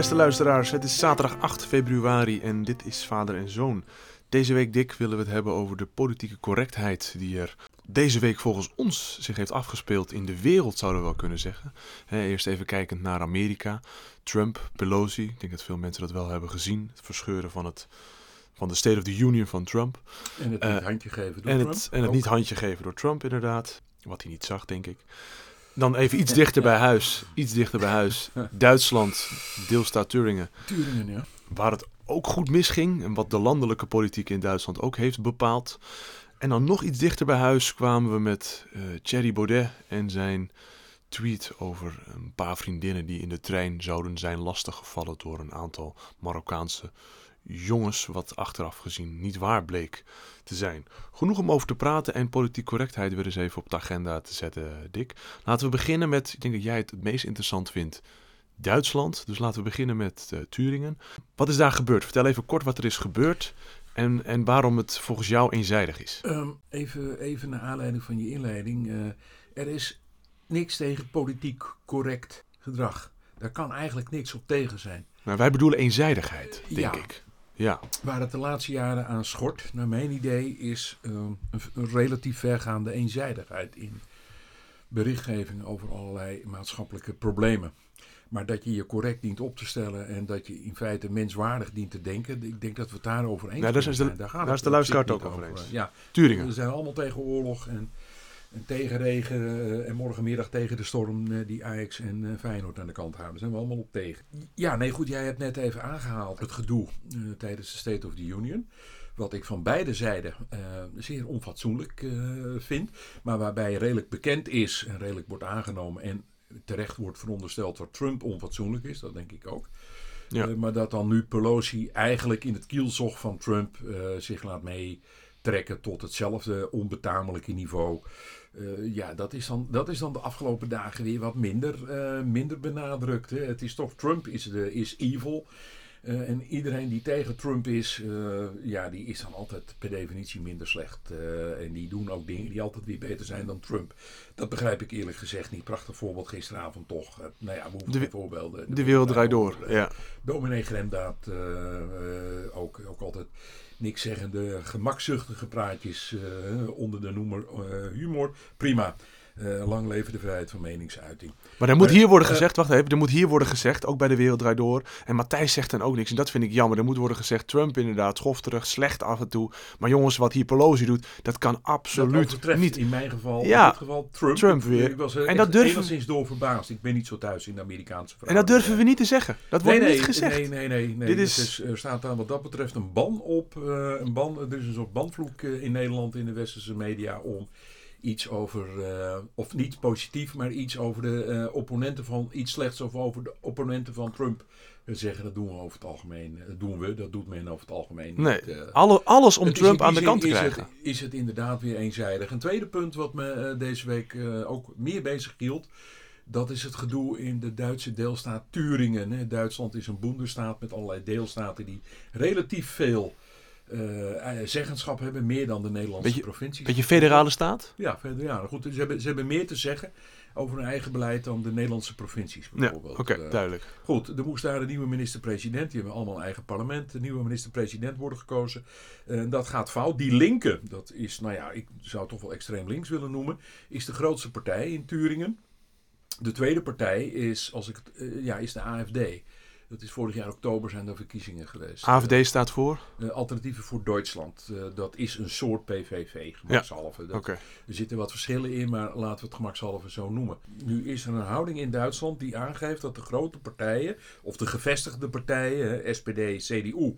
Beste luisteraars, het is zaterdag 8 februari en dit is Vader en Zoon. Deze week, Dick, willen we het hebben over de politieke correctheid die er deze week volgens ons zich heeft afgespeeld in de wereld, zouden we wel kunnen zeggen. eerst even kijkend naar Amerika. Trump, Pelosi, ik denk dat veel mensen dat wel hebben gezien. Het verscheuren van, het, van de State of the Union van Trump. En het niet Eh, handje geven door En Trump. het, en het Ook. niet handje geven door Trump, inderdaad. Wat hij niet zag, denk ik. Dan even iets dichter bij huis. Iets dichter bij huis. Duitsland, deelstaat Turingen. Turingen, ja. Waar het ook goed misging. En wat de landelijke politiek in Duitsland ook heeft bepaald. En dan nog iets dichter bij huis kwamen we met eh Thierry Baudet en zijn tweet over een paar vriendinnen die in de trein zouden zijn lastiggevallen door een aantal Marokkaanse jongens, wat achteraf gezien niet waar bleek te zijn. Genoeg om over te praten en politiek correctheid weer eens even op de agenda te zetten, Dick. Laten we beginnen met, ik denk dat jij het het meest interessant vindt, Duitsland. Dus laten we beginnen met eh, Turingen. Wat is daar gebeurd? Vertel even kort wat er is gebeurd en, en waarom het volgens jou eenzijdig is. Ehm, even, even naar aanleiding van je inleiding. eh, er is niks tegen politiek correct gedrag. Daar kan eigenlijk niks op tegen zijn. Nou, wij bedoelen eenzijdigheid, denk Ja. ik. Ja, Waar het de laatste jaren aan schort, naar mijn idee, is ehm, een, een relatief vergaande eenzijdigheid in berichtgeving over allerlei maatschappelijke problemen. Maar dat je je correct dient op te stellen en dat je in feite menswaardig dient te denken, ik denk dat we het daarover eens Nou, daar is de- zijn. Daar, gaat daar het is de luisteraar ook over eens. Ja, Turingen. we zijn allemaal tegen oorlog en, en tegen regen eh, en morgenmiddag tegen de storm eh, die Ajax en eh, Feyenoord aan de kant houden. Daar zijn we allemaal op tegen. Ja, nee goed, jij hebt net even aangehaald het gedoe tijdens de State of the Union. Wat ik van beide zijden zeer onfatsoenlijk vind. Maar waarbij redelijk bekend is en redelijk wordt aangenomen en terecht wordt verondersteld dat Trump onfatsoenlijk is. Dat denk ik ook. Ja. Maar dat dan nu Pelosi eigenlijk in het kielzog van Trump zich laat meetrekken tot hetzelfde onbetamelijke niveau. Eh, ja, dat is, dan, dat is dan de afgelopen dagen weer wat minder, eh, minder benadrukt. Hè. Het is toch, Trump is, de, is evil. Eh, en iedereen die tegen Trump is, eh, ja, die is dan altijd per definitie minder slecht. Eh, en die doen ook dingen die altijd weer beter zijn dan Trump. Dat begrijp ik eerlijk gezegd niet. Prachtig voorbeeld gisteravond toch. Nou ja, we hoeven De voorbeelden. De wereld draait door. Ja. Dominee Gremdaad, ook, ook altijd niks zeggende, gemakzuchtige praatjes onder de noemer humor. Prima. Eh, lang leven de vrijheid van meningsuiting. Maar er moet Maar, hier worden eh, gezegd, wacht even, er moet hier worden gezegd, ook bij de Wereld Draait Door. En Matthijs zegt dan ook niks en dat vind ik jammer. Er moet worden gezegd, Trump inderdaad, schofterig, slecht af en toe. Maar jongens, wat hier Pelosi doet, dat kan absoluut niet. in mijn geval, Ja, in dit geval Trump. Trump weer. Ik was er En en dat durven- enigszins door verbaasd. Ik ben niet zo thuis in de Amerikaanse En verhalen. dat durven we niet te zeggen. Dat wordt nee, niet gezegd. Nee, nee, nee. nee. Dit is- er staat daar wat dat betreft een ban op. eh, een ban, er is een soort banvloek eh, in Nederland in de westerse media om iets over, eh, of niet positief, maar iets over de eh, opponenten van, iets slechts of over de opponenten van Trump zeggen. Dat doen we over het algemeen. Dat doen we, dat doet men over het algemeen Nee, niet. eh. alle, alles om Trump aan de kant te is krijgen. Het, is het inderdaad weer eenzijdig. Een tweede punt wat me deze week ook meer bezig hield. Dat is het gedoe in de Duitse deelstaat Turingen. Duitsland is een boenderstaat met allerlei deelstaten die relatief veel zeggenschap hebben. Meer dan de Nederlandse Beetje- provincies. Beetje federale staat? Ja, ja goed, ze, hebben, ze hebben meer te zeggen over hun eigen beleid dan de Nederlandse provincies Ja, bijvoorbeeld. oké, Eh, duidelijk. Goed, er moest daar een nieuwe minister-president. Die hebben allemaal een eigen parlement. Een nieuwe minister-president worden gekozen. Eh, dat gaat fout. Die linker, dat is, nou ja, ik zou het toch wel extreem links willen noemen, is de grootste partij in Turingen. De tweede partij is, als ik, eh, ja, is de AFD. Dat is vorig jaar oktober zijn er verkiezingen geweest. AFD staat voor? Eh, Alternatieven voor Duitsland. Eh, dat is een soort PVV, gemakshalve. Er zitten wat verschillen in, maar laten we het gemakshalve zo noemen. Nu is er een houding in Duitsland die aangeeft dat de grote partijen, of de gevestigde partijen, SPD, CDU,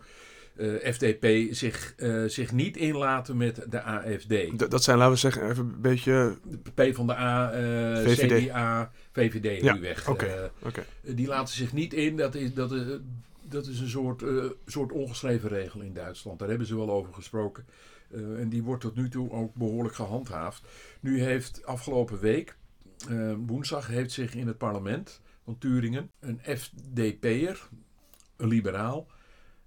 FDP, zich, eh, zich niet inlaten met de AFD. D- dat zijn, laten we zeggen, even een beetje... De P van de A, eh, VVD. CDA, VVD Ja, nu weg. Eh, Oké. die laten zich niet in. Dat is, dat is, dat is een soort, eh, soort ongeschreven regel in Duitsland. Daar hebben ze wel over gesproken. Eh, en die wordt tot nu toe ook behoorlijk gehandhaafd. Nu heeft afgelopen week, eh, woensdag, heeft zich in het parlement van Turingen een FDP'er, een liberaal,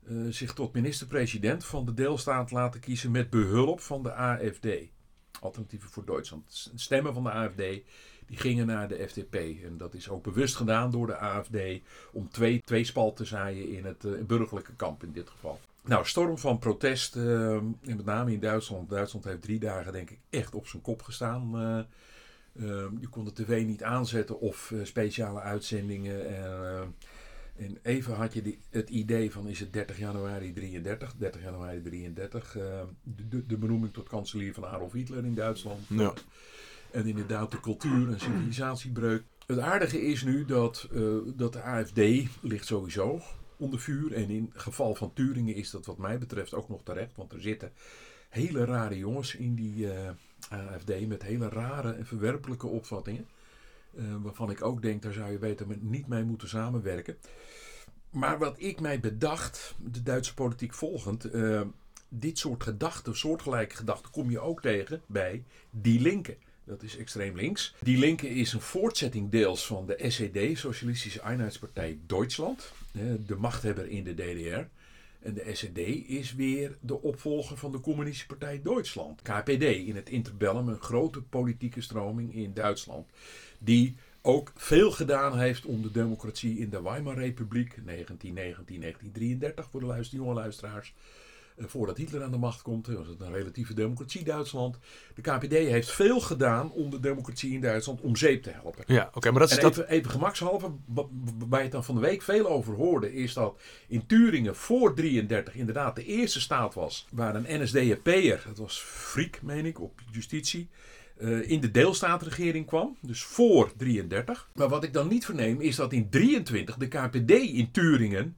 eh, zich tot minister-president van de deelstaat laten kiezen met behulp van de AFD. Alternatieven voor Duitsland. Stemmen van de AFD die gingen naar de FDP. En dat is ook bewust gedaan door de AFD om twee, twee spalt te zaaien in het uh, burgerlijke kamp in dit geval. Nou, storm van protest, uh, met name in Duitsland. Duitsland heeft drie dagen denk ik echt op zijn kop gestaan. Je kon de tv niet aanzetten of speciale uitzendingen. En even had je die, het idee van is het 30 januari 33, 30 januari 33, uh, de, de, benoeming tot kanselier van Adolf Hitler in Duitsland. Ja. En inderdaad de cultuur- en civilisatiebreuk. Het aardige is nu dat, uh, dat de AFD ligt sowieso onder vuur. En in geval van Turingen is dat wat mij betreft ook nog terecht. Want er zitten hele rare jongens in die uh, AFD met hele rare en verwerpelijke opvattingen. Uh, waarvan ik ook denk, daar zou je beter niet mee moeten samenwerken. Maar wat ik mij bedacht, de Duitse politiek volgend, uh, dit soort gedachten, soortgelijke gedachten, kom je ook tegen bij die linken. Dat is extreem links. Die linke is een voortzetting deels van de SED, Socialistische Einheitspartij Duitsland, de machthebber in de DDR. En de SED is weer de opvolger van de Communistische Partij Duitsland. KPD in het interbellum, een grote politieke stroming in Duitsland. Die ook veel gedaan heeft om de democratie in de Weimar-republiek, 1919-1933 voor de luister, jonge luisteraars. Eh, voordat Hitler aan de macht komt, was het een relatieve democratie Duitsland. De KPD heeft veel gedaan om de democratie in Duitsland om zeep te helpen. Ja, oké, maar dat is en even, even gemakshalve, waar je het dan van de week veel over hoorde, is dat in Turingen voor 33 inderdaad de eerste staat was waar een NSDAP'er, dat was Friek, meen ik, op justitie, uh, in de deelstaatregering kwam. Dus voor 33. Maar wat ik dan niet verneem is dat in 23 de KPD in Turingen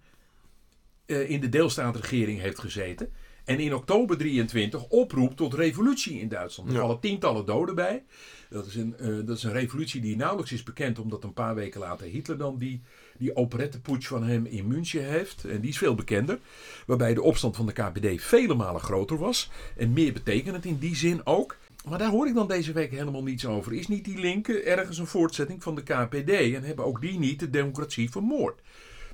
uh, in de deelstaatregering heeft gezeten. En in oktober 23 oproept tot revolutie in Duitsland. Er ja. vallen tientallen doden bij. Dat is, een, uh, dat is een revolutie die nauwelijks is bekend, omdat een paar weken later Hitler dan die, die operetteputsch van hem in München heeft. En die is veel bekender. Waarbij de opstand van de KPD vele malen groter was. En meer betekenend in die zin ook. Maar daar hoor ik dan deze week helemaal niets over. Is niet die linken ergens een voortzetting van de KPD? En hebben ook die niet de democratie vermoord?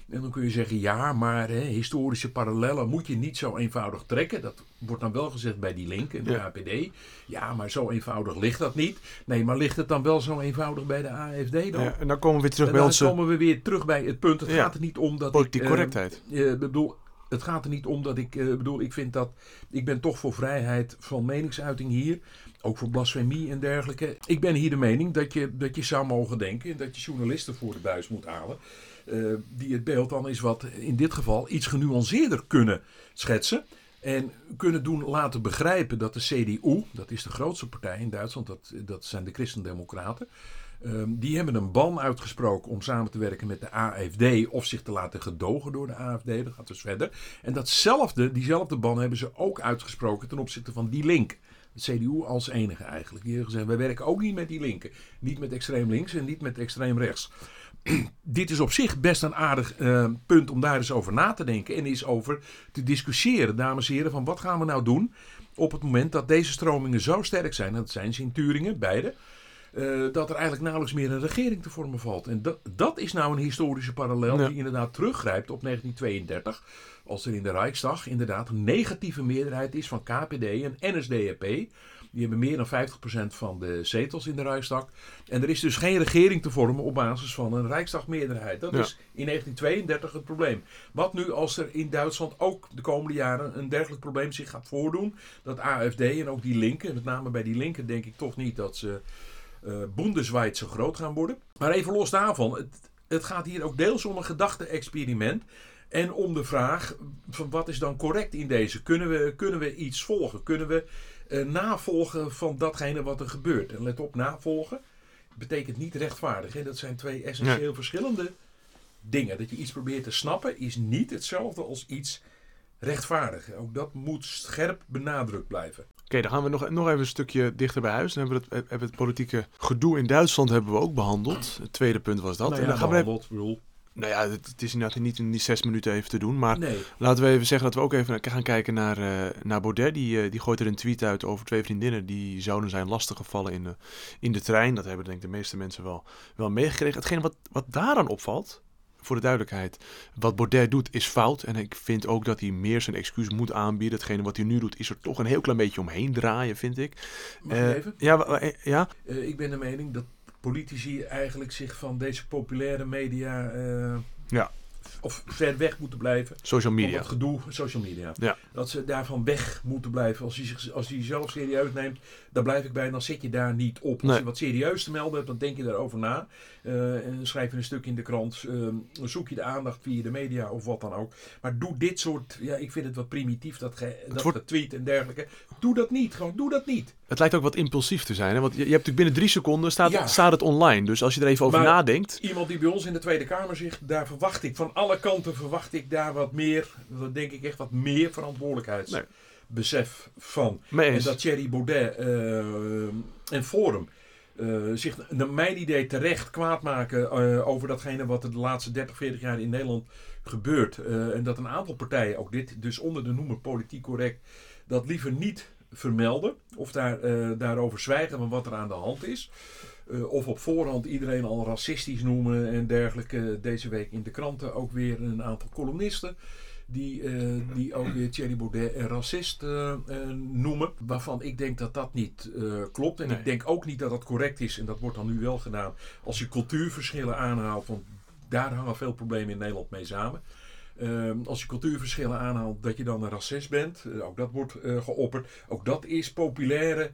En dan kun je zeggen, ja, maar hè, historische parallellen moet je niet zo eenvoudig trekken. Dat wordt dan wel gezegd bij die link en de ja. KPD. Ja, maar zo eenvoudig ligt dat niet. Nee, maar ligt het dan wel zo eenvoudig bij de AFD dan? Ja, en dan komen we weer terug en bij dan komen we weer terug bij het punt. Het ja. gaat er niet om dat Politiek ik... correctheid. Uh, uh, bedoel, het gaat er niet om dat ik... Uh, bedoel, ik vind dat... Ik ben toch voor vrijheid van meningsuiting hier. Ook voor blasfemie en dergelijke. Ik ben hier de mening dat je, dat je zou mogen denken... dat je journalisten voor de buis moet halen... Uh, die het beeld dan is wat in dit geval iets genuanceerder kunnen schetsen. En kunnen doen laten begrijpen dat de CDU, dat is de grootste partij in Duitsland, dat, dat zijn de Christendemocraten. Um, die hebben een ban uitgesproken om samen te werken met de AFD of zich te laten gedogen door de AFD. Dat gaat dus verder. En datzelfde, diezelfde ban hebben ze ook uitgesproken ten opzichte van die link. CDU als enige eigenlijk. Die hebben gezegd, wij werken ook niet met die linken. Niet met extreem links en niet met extreem rechts. dit is op zich best een aardig uh, punt om daar eens over na te denken en eens over te discussiëren, dames en heren, van wat gaan we nou doen op het moment dat deze stromingen zo sterk zijn, dat zijn ze in Turingen, beide, uh, dat er eigenlijk nauwelijks meer een regering te vormen valt. En dat, dat is nou een historische parallel ja. die inderdaad teruggrijpt op 1932, als er in de Rijksdag inderdaad een negatieve meerderheid is van KPD en NSDAP. Die hebben meer dan 50% van de zetels in de Rijksdag. En er is dus geen regering te vormen op basis van een Rijksdagmeerderheid. Dat ja. is in 1932 het probleem. Wat nu als er in Duitsland ook de komende jaren een dergelijk probleem zich gaat voordoen? Dat AFD en ook die linken, met name bij die linken denk ik toch niet dat ze uh, Bundeswijd zo groot gaan worden. Maar even los daarvan, het, het gaat hier ook deels om een gedachte-experiment. En om de vraag van wat is dan correct in deze? Kunnen we, kunnen we iets volgen? Kunnen we uh, navolgen van datgene wat er gebeurt? En let op, navolgen betekent niet rechtvaardig. Hè? Dat zijn twee essentieel ja. verschillende dingen. Dat je iets probeert te snappen is niet hetzelfde als iets rechtvaardigen. Ook dat moet scherp benadrukt blijven. Oké, okay, dan gaan we nog, nog even een stukje dichter bij huis. Dan hebben we het, hebben het politieke gedoe in Duitsland hebben we ook behandeld. Het tweede punt was dat. Nou ja, en dan gaan we even, nou ja, het, het is inderdaad niet in die zes minuten even te doen. Maar nee. laten we even zeggen dat we ook even gaan kijken naar, uh, naar Baudet. Die, uh, die gooit er een tweet uit over twee vriendinnen die zouden zijn lastiggevallen in de, in de trein. Dat hebben denk ik de meeste mensen wel, wel meegekregen. Hetgeen wat, wat daaraan opvalt, voor de duidelijkheid, wat Baudet doet is fout. En ik vind ook dat hij meer zijn excuus moet aanbieden. Hetgene wat hij nu doet, is er toch een heel klein beetje omheen draaien, vind ik. Mag ik Eh, even? Ja, eh, ja? Eh, ik ben de mening dat politici eigenlijk zich van deze populaire media Ja. Of ver weg moeten blijven. social media. het gedoe, social media. Ja. Dat ze daarvan weg moeten blijven. Als hij, zich, als hij jezelf serieus neemt, daar blijf ik bij. Dan zit je daar niet op. Als Nee. je wat serieus te melden hebt, dan denk je daarover na. Eh, en schrijf je een stuk in de krant. eh, zoek je de aandacht via de media of wat dan ook. Maar doe dit soort, ja, ik vind het wat primitief, dat, ge, dat wordt- getweet en dergelijke. Doe dat niet. Gewoon, doe dat niet. Het lijkt ook wat impulsief te zijn. Hè? Want je, je hebt natuurlijk binnen drie seconden staat, Ja. staat het online. Dus als je er even over Maar- nadenkt. Iemand die bij ons in de Tweede Kamer zit, daar verwacht ik, van alle kanten verwacht ik daar wat meer, dat denk ik echt wat meer verantwoordelijkheidsbesef van. En dat Thierry Baudet eh, en Forum eh, zich naar mijn idee terecht kwaad maken eh, over datgene wat er de laatste 30, 40 jaar in Nederland gebeurt. En dat een aantal partijen, ook dit dus onder de noemer politiek correct, dat liever niet vermelden. Of daar, daarover zwijgen van wat er aan de hand is. Eh, of op voorhand iedereen al racistisch noemen en dergelijke. Deze week in de kranten ook weer een aantal columnisten. Die, eh, die ook weer Thierry Baudet een racist eh, noemen. Waarvan ik denk dat dat niet klopt. En Nee. ik denk ook niet dat dat correct is. En dat wordt dan nu wel gedaan. Als je cultuurverschillen aanhaalt. Want daar hangen veel problemen in Nederland mee samen. Ehm, als je cultuurverschillen aanhaalt, dat je dan een racist bent. Ook dat wordt geopperd. Ook dat is populaire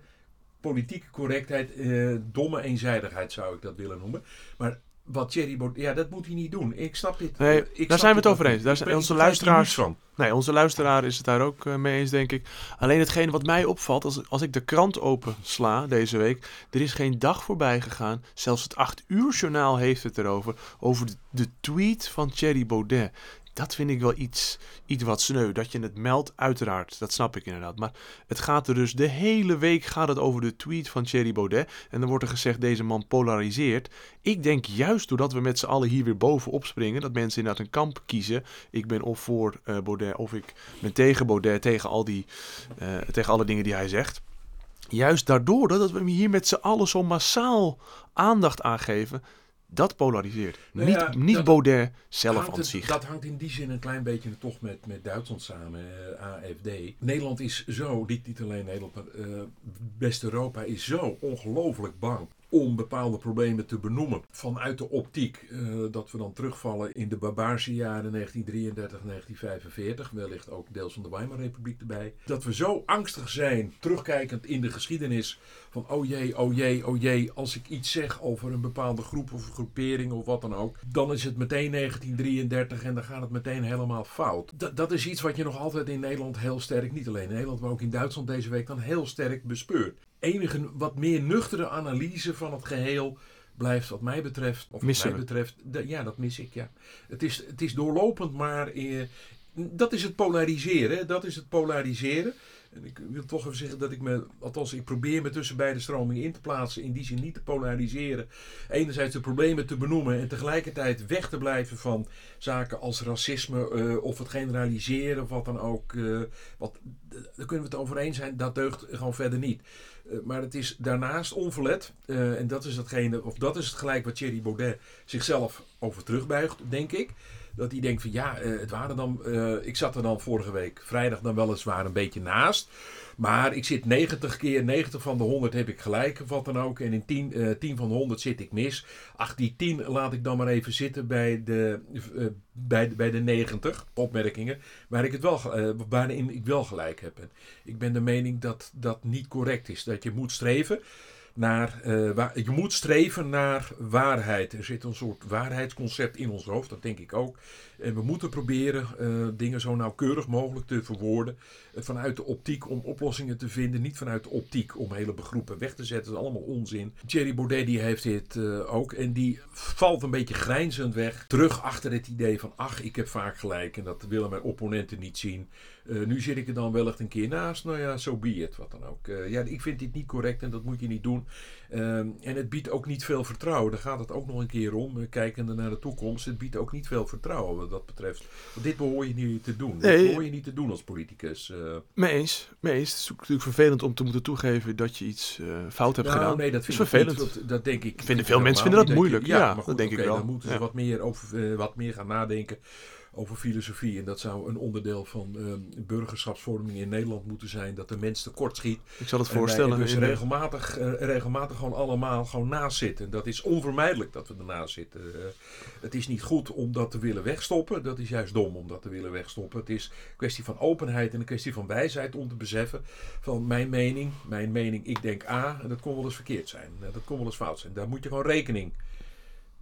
politieke correctheid. eh, domme eenzijdigheid zou ik dat willen noemen. Maar wat Thierry Baudet... Ja, dat moet hij niet doen. Ik snap dit. Nee, ik daar snap zijn we het over eens. Daar zijn onze er luisteraars- van. Nee, onze luisteraar is het daar ook eh, mee eens, denk ik. Alleen hetgene wat mij opvalt, als, als ik de krant opensla deze week, er is geen dag voorbij gegaan. Zelfs het 8 uur journaal heeft het erover. Over de, de tweet van Thierry Baudet. Dat vind ik wel iets, iets wat sneu. Dat je het meldt, uiteraard. Dat snap ik inderdaad. Maar het gaat er dus de hele week gaat het over de tweet van Thierry Baudet. En dan wordt er gezegd, deze man polariseert. Ik denk juist doordat we met z'n allen hier weer bovenop springen, dat mensen inderdaad een kamp kiezen. Ik ben of voor eh, Baudet of ik ben tegen Baudet, tegen, al die, eh, tegen alle dingen die hij zegt. Juist daardoor dat we hier met z'n allen zo massaal aandacht aan geven, dat polariseert. Nou niet ja, niet dat- Baudet zelf aan zich. dat hangt in die zin een klein beetje toch met, met Duitsland samen, eh, AFD. Nederland is zo, niet, niet alleen Nederland, maar eh, West-Europa is zo ongelooflijk bang om bepaalde problemen te benoemen. Vanuit de optiek eh, dat we dan terugvallen in de barbaarse jaren 1933, 1945, wellicht ook deels van de Weimarrepubliek erbij. Dat we zo angstig zijn, terugkijkend in de geschiedenis, van oh jee, oh jee, oh jee, als ik iets zeg over een bepaalde groep of groepering of wat dan ook, dan is het meteen 1933 en dan gaat het meteen helemaal fout. Dat, dat is iets wat je nog altijd in Nederland heel sterk, niet alleen in Nederland, maar ook in Duitsland deze week dan heel sterk bespeurt. Enige wat meer nuchtere analyse van het geheel blijft wat mij betreft, of wat mij betreft, de- ja dat mis ik ja. Het is, het is doorlopend, maar eh, dat is het polariseren. Dat is het polariseren. En ik wil toch even zeggen dat ik me, althans ik probeer me tussen beide stromingen in te plaatsen. In die zin niet te polariseren. Enerzijds de problemen te benoemen en tegelijkertijd weg te blijven van zaken als racisme eh, of het generaliseren of wat dan ook. eh, wat, daar kunnen we het over eens zijn, dat deugt gewoon verder niet. Eh, maar het is daarnaast onverlet, en dat is, hetgene, of dat is het gelijk wat Thierry Baudet zichzelf over terugbuigt, denk ik. Dat hij denkt van ja, eh, het waren dan. eh, ik zat er dan vorige week vrijdag dan weliswaar een beetje naast. Maar ik zit 90 keer, 90 van de 100 heb ik gelijk, of wat dan ook. En in 10, eh 10 van de 100 zit ik mis. Ach, die 10 laat ik dan maar even zitten bij de, eh, bij, bij de 90 opmerkingen. Waar ik het wel, eh, waarin ik wel gelijk heb. Ik ben de mening dat dat niet correct is. Dat je moet streven naar, eh, je moet streven naar waarheid. Er zit een soort waarheidsconcept in ons hoofd, dat denk ik ook. En we moeten proberen eh, dingen zo nauwkeurig mogelijk te verwoorden. eh, vanuit de optiek om oplossingen te vinden. Niet vanuit de optiek om hele begroepen weg te zetten. Dat is allemaal onzin. Thierry Baudet die heeft dit ook. En die valt een beetje grijnzend weg. Terug achter het idee van ach, ik heb vaak gelijk. En dat willen mijn opponenten niet zien. Eh, nu zit ik er dan wellicht een keer naast. Nou ja, zo so be it. Wat dan ook. Eh, ja, ik vind dit niet correct en dat moet je niet doen. Ehm, en het biedt ook niet veel vertrouwen. Daar gaat het ook nog een keer om. eh, Kijkende naar de toekomst. Het biedt ook niet veel vertrouwen wat dat betreft. Want dit behoor je niet te doen. Nee. Dit behoor je niet te doen als politicus. eh. Mee eens, mee eens. Het is natuurlijk vervelend om te moeten toegeven dat je iets fout hebt nou, gedaan. nee, dat vind ik vervelend. Dat, dat denk ik. Vinden veel mensen vinden dat moeilijk. Ja, maar dat denk ik wel. Dan moeten Ja. ze wat meer, over, wat meer gaan nadenken over filosofie. En dat zou een onderdeel van eh, burgerschapsvorming in Nederland moeten zijn. Dat de mens tekort schiet. Ik zal het En voorstellen. dus in de- regelmatig, eh, regelmatig gewoon allemaal gewoon naast zitten. Dat is onvermijdelijk dat we ernaast zitten. Eh, het is niet goed om dat te willen wegstoppen. Dat is juist dom om dat te willen wegstoppen. Het is een kwestie van openheid en een kwestie van wijsheid om te beseffen van mijn mening, mijn mening, ik denk A, en dat kon wel eens verkeerd zijn. Dat kon wel eens fout zijn. Daar moet je gewoon rekening mee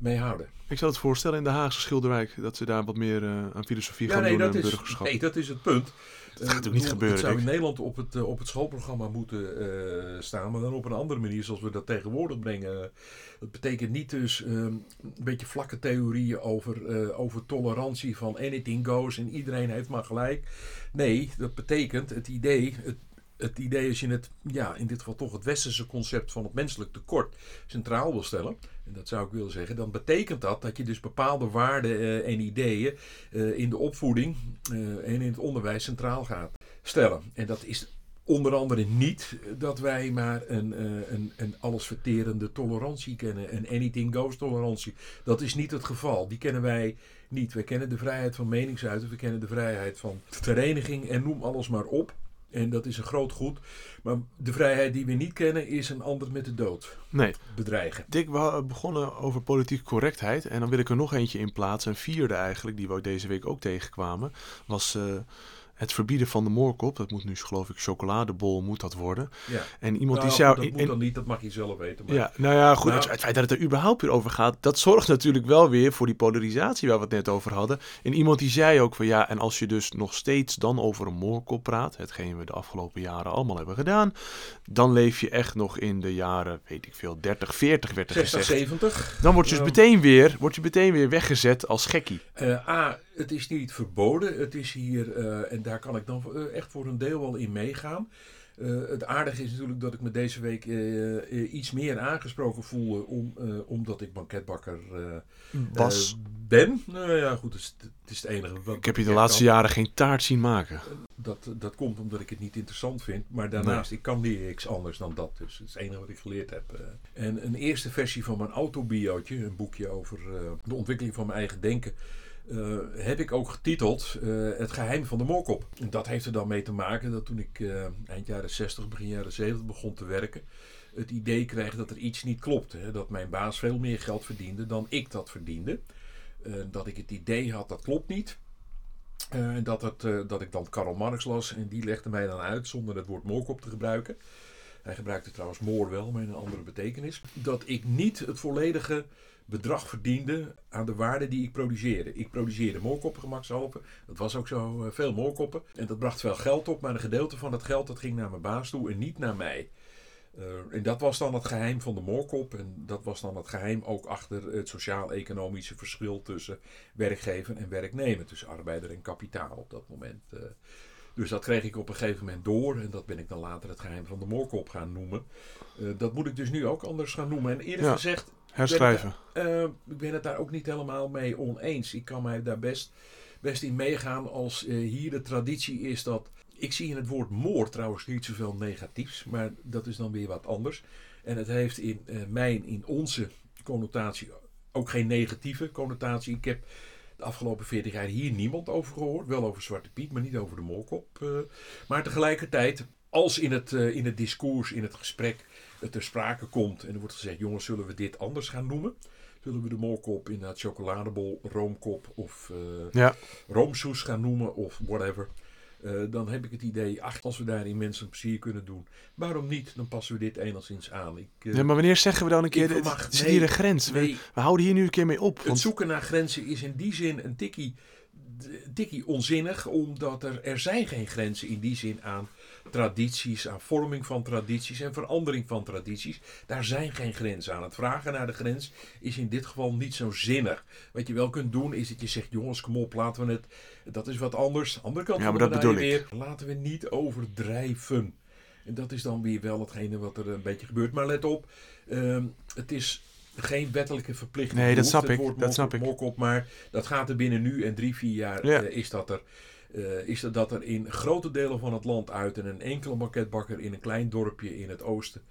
houden. Ik zal het voorstellen in de Haagse Schilderwijk dat ze daar wat meer eh, aan filosofie Ja, gaan nee doen dat, en is, burgerschap. nee, dat is het punt. Dat gaat natuurlijk niet gebeuren, Het zou in. Nederland op het, eh, op het schoolprogramma moeten eh, staan, maar dan op een andere manier zoals we dat tegenwoordig brengen. Dat betekent niet dus ehm, een beetje vlakke theorieën over, eh, over tolerantie van anything goes en iedereen heeft maar gelijk. Nee, dat betekent het idee, het, het idee als je het, ja, in dit geval toch het westerse concept van het menselijk tekort centraal wil stellen, en dat zou ik willen zeggen, dan betekent dat dat je dus bepaalde waarden eh, en ideeën eh, in de opvoeding eh, en in het onderwijs centraal gaat stellen. En dat is onder andere niet dat wij maar een, een, een allesverterende tolerantie kennen, een anything goes tolerantie. Dat is niet het geval. Die kennen wij niet. We kennen de vrijheid van meningsuiten, we kennen de vrijheid van vereniging en noem alles maar op. En dat is een groot goed. Maar de vrijheid die we niet kennen is een ander met de dood Nee, bedreigen. Dick, we begonnen over politieke correctheid. En dan wil ik er nog eentje in plaatsen. Een vierde eigenlijk, die we deze week ook tegenkwamen. Was eh, het verbieden van de moorkop. Dat moet nu, geloof ik, chocoladebol moet dat worden. Ja. En iemand Nou, die zou... dat in- moet dan niet, dat mag je zelf weten. Maar Ja, nou ja, goed. Nou- het, feit dat het er überhaupt weer over gaat, dat zorgt natuurlijk wel weer voor die polarisatie waar we het net over hadden. En iemand die zei ook van ja, en als je dus nog steeds dan over een moorkop praat, hetgeen we de afgelopen jaren allemaal hebben gedaan, dan leef je echt nog in de jaren, weet ik veel, 30, 40 werd er 60, gezegd. 70. Dan word je, dus meteen weer, word je meteen weer weggezet als gekkie. Eh, A, het is niet verboden. Het is hier, eh, en daar kan ik dan eh, echt voor een deel wel in meegaan. Eh, het aardige is natuurlijk dat ik me deze week iets meer aangesproken voelde, om, omdat ik banketbakker eh, ben. Nou ja, goed, het is het, is het enige. Wat ik heb je de laatste kan. jaren geen taart zien maken. Dat, dat komt omdat ik het niet interessant vind. Maar daarnaast, ik kan niks anders dan dat. Dus het is het enige wat ik geleerd heb. En een eerste versie van mijn autobiootje, een boekje over de ontwikkeling van mijn eigen denken. Eh, heb ik ook getiteld eh, Het geheim van de moorkop. En dat heeft er dan mee te maken dat toen ik eh, eind jaren 60, begin jaren 70 begon te werken, het idee kreeg dat er iets niet klopte. Hè? Dat mijn baas veel meer geld verdiende dan ik dat verdiende. Dat ik het idee had dat klopt niet. Dat, dat ik dan Karl Marx las en die legde mij dan uit zonder het woord moorkop te gebruiken. Hij gebruikte trouwens moor wel, maar in een andere betekenis. Dat ik niet het volledige bedrag verdiende aan de waarde die ik produceerde. Ik produceerde moorkoppen gemakshalve. Dat was ook zo eh, veel moorkoppen. En dat bracht veel geld op, maar een gedeelte van dat geld dat ging naar mijn baas toe en niet naar mij. Eh, en dat was dan het geheim van de moorkop. En dat was dan het geheim ook achter het sociaal-economische verschil tussen werkgever en werknemer. Tussen arbeider en kapitaal op dat moment. eh. dus dat kreeg ik op een gegeven moment door. En dat ben ik dan later het geheim van de moorkop gaan noemen. Dat moet ik dus nu ook anders gaan noemen. En eerlijk Ja. gezegd, Herschrijven. eh, ik ben het daar ook niet helemaal mee oneens. Ik kan mij daar best, best in meegaan als eh, hier de traditie is dat. Ik zie in het woord moord trouwens niet zoveel negatiefs, maar dat is dan weer wat anders. En het heeft in eh, mijn, in onze connotatie ook geen negatieve connotatie. Ik heb de afgelopen 40 jaar hier niemand over gehoord. Wel over Zwarte Piet, maar niet over de molkop. maar tegelijkertijd, als in het, in het discours, in het gesprek, het ter sprake komt en er wordt gezegd: jongens, zullen we dit anders gaan noemen? Zullen we de molkop inderdaad chocoladebol, roomkop of eh Ja. roomsoes gaan noemen of whatever? Eh, dan heb ik het idee, ach, als we daarin mensen plezier kunnen doen, waarom niet? Dan passen we dit enigszins aan. Ik, eh, Ja, maar wanneer zeggen we dan een keer, zit nee, hier een grens? We, nee. we houden hier nu een keer mee op. Het Want, zoeken naar grenzen is in die zin een tikkie, tikkie onzinnig, omdat er, er zijn geen grenzen in die zin aan tradities, aan vorming van tradities en verandering van tradities. Daar zijn geen grenzen aan. Het vragen naar de grens is in dit geval niet zo zinnig. Wat je wel kunt doen is dat je zegt, jongens, kom op, laten we het, dat is wat anders. Andere kant Ja, van de dat weer, laten we niet overdrijven. En dat is dan weer wel hetgene wat er een beetje gebeurt. Maar let op, ehm, het is geen wettelijke verplichting. Nee, dat snap ik, dat snap ik. op, maar dat gaat er binnen nu en drie, vier jaar Ja. eh, is dat er. Eh, is dat, dat er in grote delen van het land uit en een enkele marketbakker in een klein dorpje in het oosten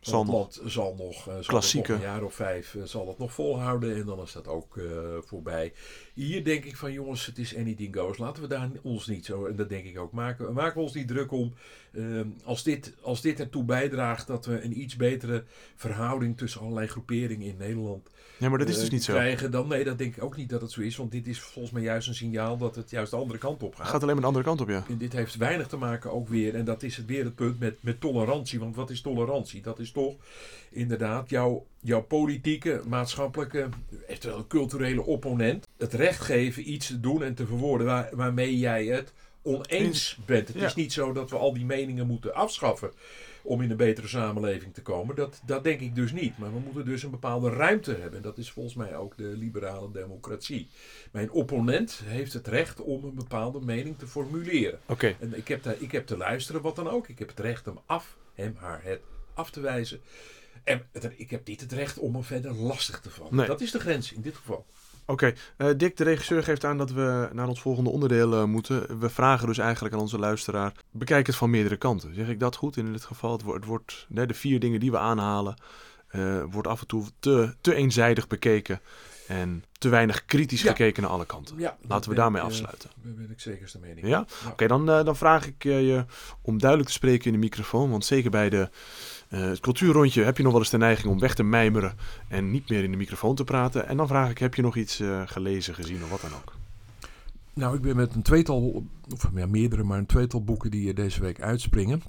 Zal het nog. zal nog, eh, zal het nog een jaar of vijf eh, zal het nog volhouden en dan is dat ook eh, voorbij. Hier denk ik van jongens, het is anything goes. Laten we daar ons niet zo, en dat denk ik ook, maken, maken we ons niet druk om. Ehm, als, dit, als dit ertoe bijdraagt dat we een iets betere verhouding tussen allerlei groeperingen in Nederland Ja, maar dat is dus niet zo. krijgen, dan nee, dat denk ik ook niet dat het zo is. Want dit is volgens mij juist een signaal dat het juist de andere kant op Het gaat. gaat alleen maar de andere kant op, ja. En dit heeft weinig te maken ook weer, en dat is het weer het punt met, met tolerantie. Want wat is tolerantie? Dat is toch inderdaad jouw, jouw politieke, maatschappelijke, eventueel culturele opponent het recht geven iets te doen en te verwoorden waar, waarmee jij het oneens bent. Het Ja. is niet zo dat we al die meningen moeten afschaffen om in een betere samenleving te komen. Dat, dat denk ik dus niet. Maar we moeten dus een bepaalde ruimte hebben. En dat is volgens mij ook de liberale democratie. Mijn opponent heeft het recht om een bepaalde mening te formuleren. Oké, En ik heb, daar, ik heb te luisteren, wat dan ook. Ik heb het recht hem af, hem, haar, het af te wijzen. En ik heb niet het recht om hem verder lastig te vallen. Nee. Dat is de grens in dit geval. Oké, eh, Dick, de regisseur, geeft aan dat we naar ons volgende onderdeel eh, moeten. We vragen dus eigenlijk aan onze luisteraar: bekijk het van meerdere kanten. Zeg ik dat goed in dit geval? Het wordt, het wordt nee, de vier dingen die we aanhalen, eh, wordt af en toe te, te eenzijdig bekeken en te weinig kritisch Ja. gekeken naar alle kanten. Ja, Laten we daarmee ik, afsluiten. Daar ben ik zeker de mening. Ja? Oké, dan, dan vraag ik je om duidelijk te spreken in de microfoon. Want zeker bij de, eh, het cultuurrondje heb je nog wel eens de neiging om weg te mijmeren en niet meer in de microfoon te praten. En dan vraag ik, heb je nog iets eh, gelezen, gezien of wat dan ook? Nou, ik ben met een tweetal, of ja, meerdere, maar een tweetal boeken die deze week uitspringen.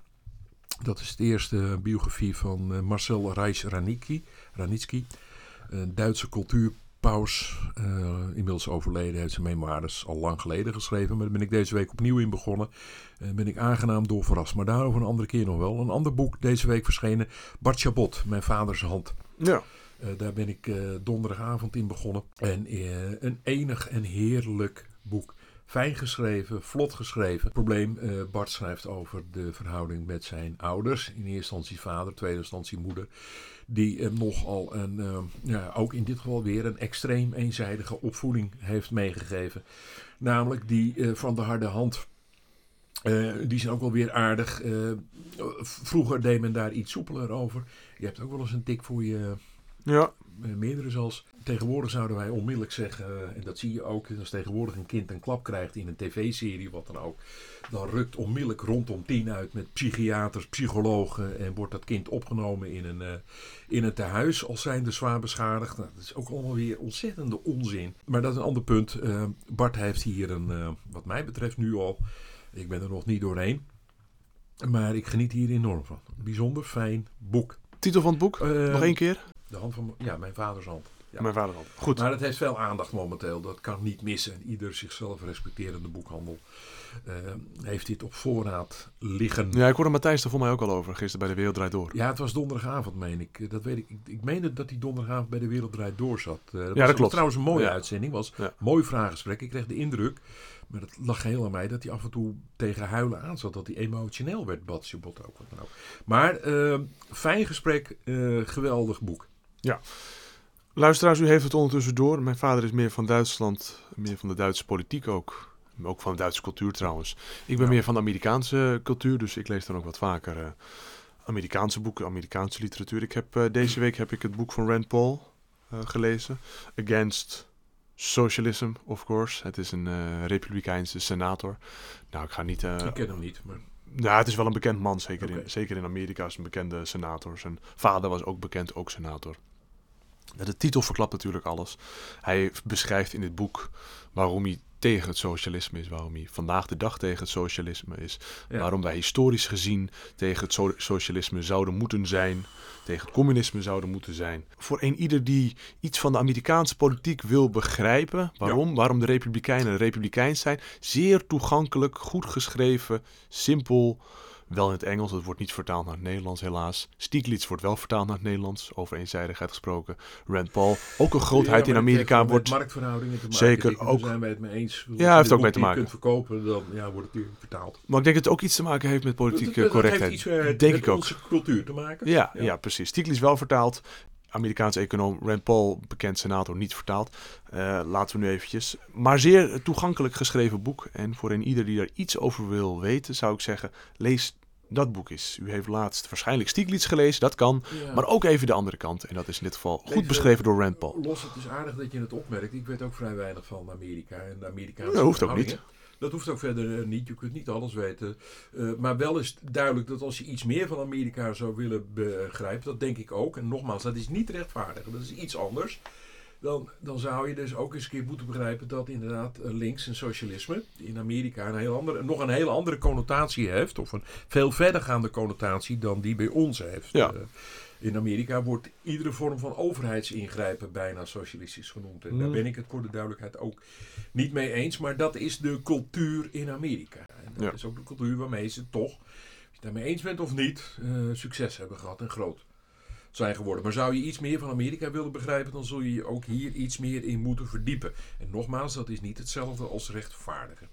Dat is de eerste biografie van eh, Marcel Reich-Ranicki, Ranitsky, een Duitse eh, inmiddels overleden, heeft zijn memoires al lang geleden geschreven, maar daar ben ik deze week opnieuw in begonnen. En ben ik aangenaam door verrast, maar daarover een andere keer nog wel. Een ander boek deze week verschenen, Bart Chabot, Mijn Vaders Hand. Ja. Eh, daar ben ik donderdagavond in begonnen. En een enig en heerlijk boek. Fijn geschreven, vlot geschreven. Probleem, Bart schrijft over de verhouding met zijn ouders. In eerste instantie vader, tweede instantie moeder. Die hem nogal een, eh, ja, ook in dit geval weer een extreem eenzijdige opvoeding heeft meegegeven. Namelijk die eh, van de harde hand. Eh, die zijn ook wel weer aardig. Eh, vroeger deed men daar iets soepeler over. Je hebt ook wel eens een tik voor je Ja, eh, meerdere zelfs. Tegenwoordig zouden wij onmiddellijk zeggen, eh, en dat zie je ook, als tegenwoordig een kind een klap krijgt in een tv-serie, wat dan ook, dan rukt onmiddellijk rondom tien uit met psychiaters, psychologen en wordt dat kind opgenomen in een, eh, in een tehuis als zijnde zwaar beschadigd. Nou, dat is ook allemaal weer ontzettende onzin. Maar dat is een ander punt. Bart heeft hier een, wat mij betreft nu al, ik ben er nog niet doorheen, maar ik geniet hier enorm van. Bijzonder fijn boek. titel van het boek? Nog één keer? De hand van, ja, mijn vaders hand. Ja. Mijn vader al. Goed. Maar het heeft veel aandacht momenteel. Dat kan niet missen. En ieder zichzelf respecterende boekhandel eh, heeft dit op voorraad liggen. Ja. Ja, ik hoorde Matthijs er voor mij ook al over, gisteren bij de Wereld Draait Door. het was donderdagavond, meen ik. Dat weet ik. Ik, ik meende dat hij donderdagavond bij de Wereld Draait Door zat. Eh, dat dat was klopt. trouwens een mooie Ja. uitzending. was Ja. mooi vraaggesprek. Ik kreeg de indruk, maar dat lag geheel aan mij, dat hij af en toe tegen huilen aan zat. Dat hij emotioneel werd, Batshebot ook. Wat dan ook. Maar eh, fijn gesprek, geweldig boek. Luisteraars, u heeft het ondertussen door. Mijn vader is meer van Duitsland, meer van de Duitse politiek ook. Ook van de Duitse cultuur trouwens. Ik ben Ja. meer van de Amerikaanse cultuur, dus ik lees dan ook wat vaker eh, Amerikaanse boeken, Amerikaanse literatuur. Ik heb, eh, deze week heb ik het boek van Rand Paul eh, gelezen. Against Socialism, of course. Het is een republikeinse senator. Nou, ik ga niet... ik ken hem niet, maar nou, het is wel een bekend man, zeker, in, zeker in Amerika is een bekende senator. Zijn vader was ook bekend, ook senator. De titel verklapt natuurlijk alles. Hij beschrijft in dit boek waarom hij tegen het socialisme is, waarom hij vandaag de dag tegen het socialisme is, Ja. waarom wij historisch gezien tegen het so- socialisme zouden moeten zijn, tegen het communisme zouden moeten zijn. Voor een ieder die iets van de Amerikaanse politiek wil begrijpen, waarom, waarom de Republikeinen republikeins zijn, zeer toegankelijk, goed geschreven, simpel, wel in het Engels. Het wordt niet vertaald naar het Nederlands, helaas. Stieglitz wordt wel vertaald naar het Nederlands, over eenzijdigheid gesproken. Rand Paul, ook een grootheid Ja, in dat Amerika, wordt... marktverhoudingen te maken. Zeker, ook- zijn wij het mee eens. Als Ja, je heeft ook mee te maken. kunt verkopen, dan ja, wordt het hier vertaald. Maar ik denk dat het ook iets te maken heeft met politieke Dat- dat- dat correctheid. heeft iets eh, denk met ik ook. onze cultuur te maken. Ja, ja. Ja. precies. Stieglitz wel vertaald. Amerikaanse econoom Rand Paul, bekend senator, niet vertaald. Eh, laten we nu eventjes. Maar zeer toegankelijk geschreven boek. En voor een ieder die er iets over wil weten, zou ik zeggen, lees dat boek eens. U heeft laatst waarschijnlijk Stieglitz gelezen, dat kan. Ja. Maar ook even de andere kant. En dat is in dit geval goed Even- beschreven door Rand Paul. Los, het is aardig dat je het opmerkt. Ik weet ook vrij weinig van Amerika en de Amerikaanse Dat hoeft ook verhoudingen. Dat hoeft ook verder eh, niet. Je kunt niet alles weten. Eh, maar wel is duidelijk dat als je iets meer van Amerika zou willen begrijpen, dat denk ik ook. En nogmaals, dat is niet rechtvaardig. Dat is iets anders. Dan, dan zou je dus ook eens een keer moeten begrijpen dat inderdaad eh, links en socialisme in Amerika een heel andere, nog een hele andere connotatie heeft. Of een veel verdergaande connotatie dan die bij ons heeft. Ja. In Amerika wordt iedere vorm van overheidsingrijpen bijna socialistisch genoemd. En daar Mm. ben ik het voor de duidelijkheid ook niet mee eens. Maar dat is de cultuur in Amerika. En dat Ja. is ook de cultuur waarmee ze toch, of je het daarmee eens bent of niet, eh, succes hebben gehad en groot zijn geworden. Maar zou je iets meer van Amerika willen begrijpen, dan zul je je ook hier iets meer in moeten verdiepen. En nogmaals, dat is niet hetzelfde als rechtvaardigen.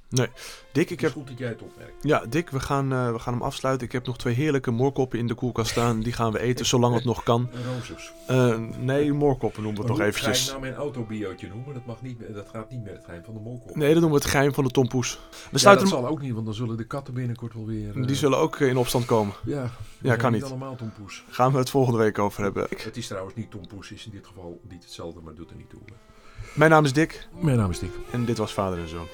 Dick, ik heb goed dat jij het opmerkt. Ja, Dick, we gaan, eh, we gaan hem afsluiten. Ik heb nog twee heerlijke moorkoppen in de koelkast staan. Die gaan we eten zolang het nog kan. Rozes. Eh, nee, moorkoppen noemen we het nog Ga ik eventjes. nou mijn autobiootje noemen? Dat, mag niet, dat gaat niet meer het geheim van de molkop. Nee, dat noemen we het geheim van de tompoes. We Ja, dat hem... zal ook niet, want dan zullen de katten binnenkort wel weer... eh, Die zullen ook eh, in opstand komen. Ja, Ja, kan niet. allemaal tompoes. Gaan we het volgende week over hebben. Het is trouwens niet tompoes, is in dit geval niet hetzelfde, maar doet er niet toe. Mijn naam is Dick Mijn naam is Dick. en dit was Vader en Zoon.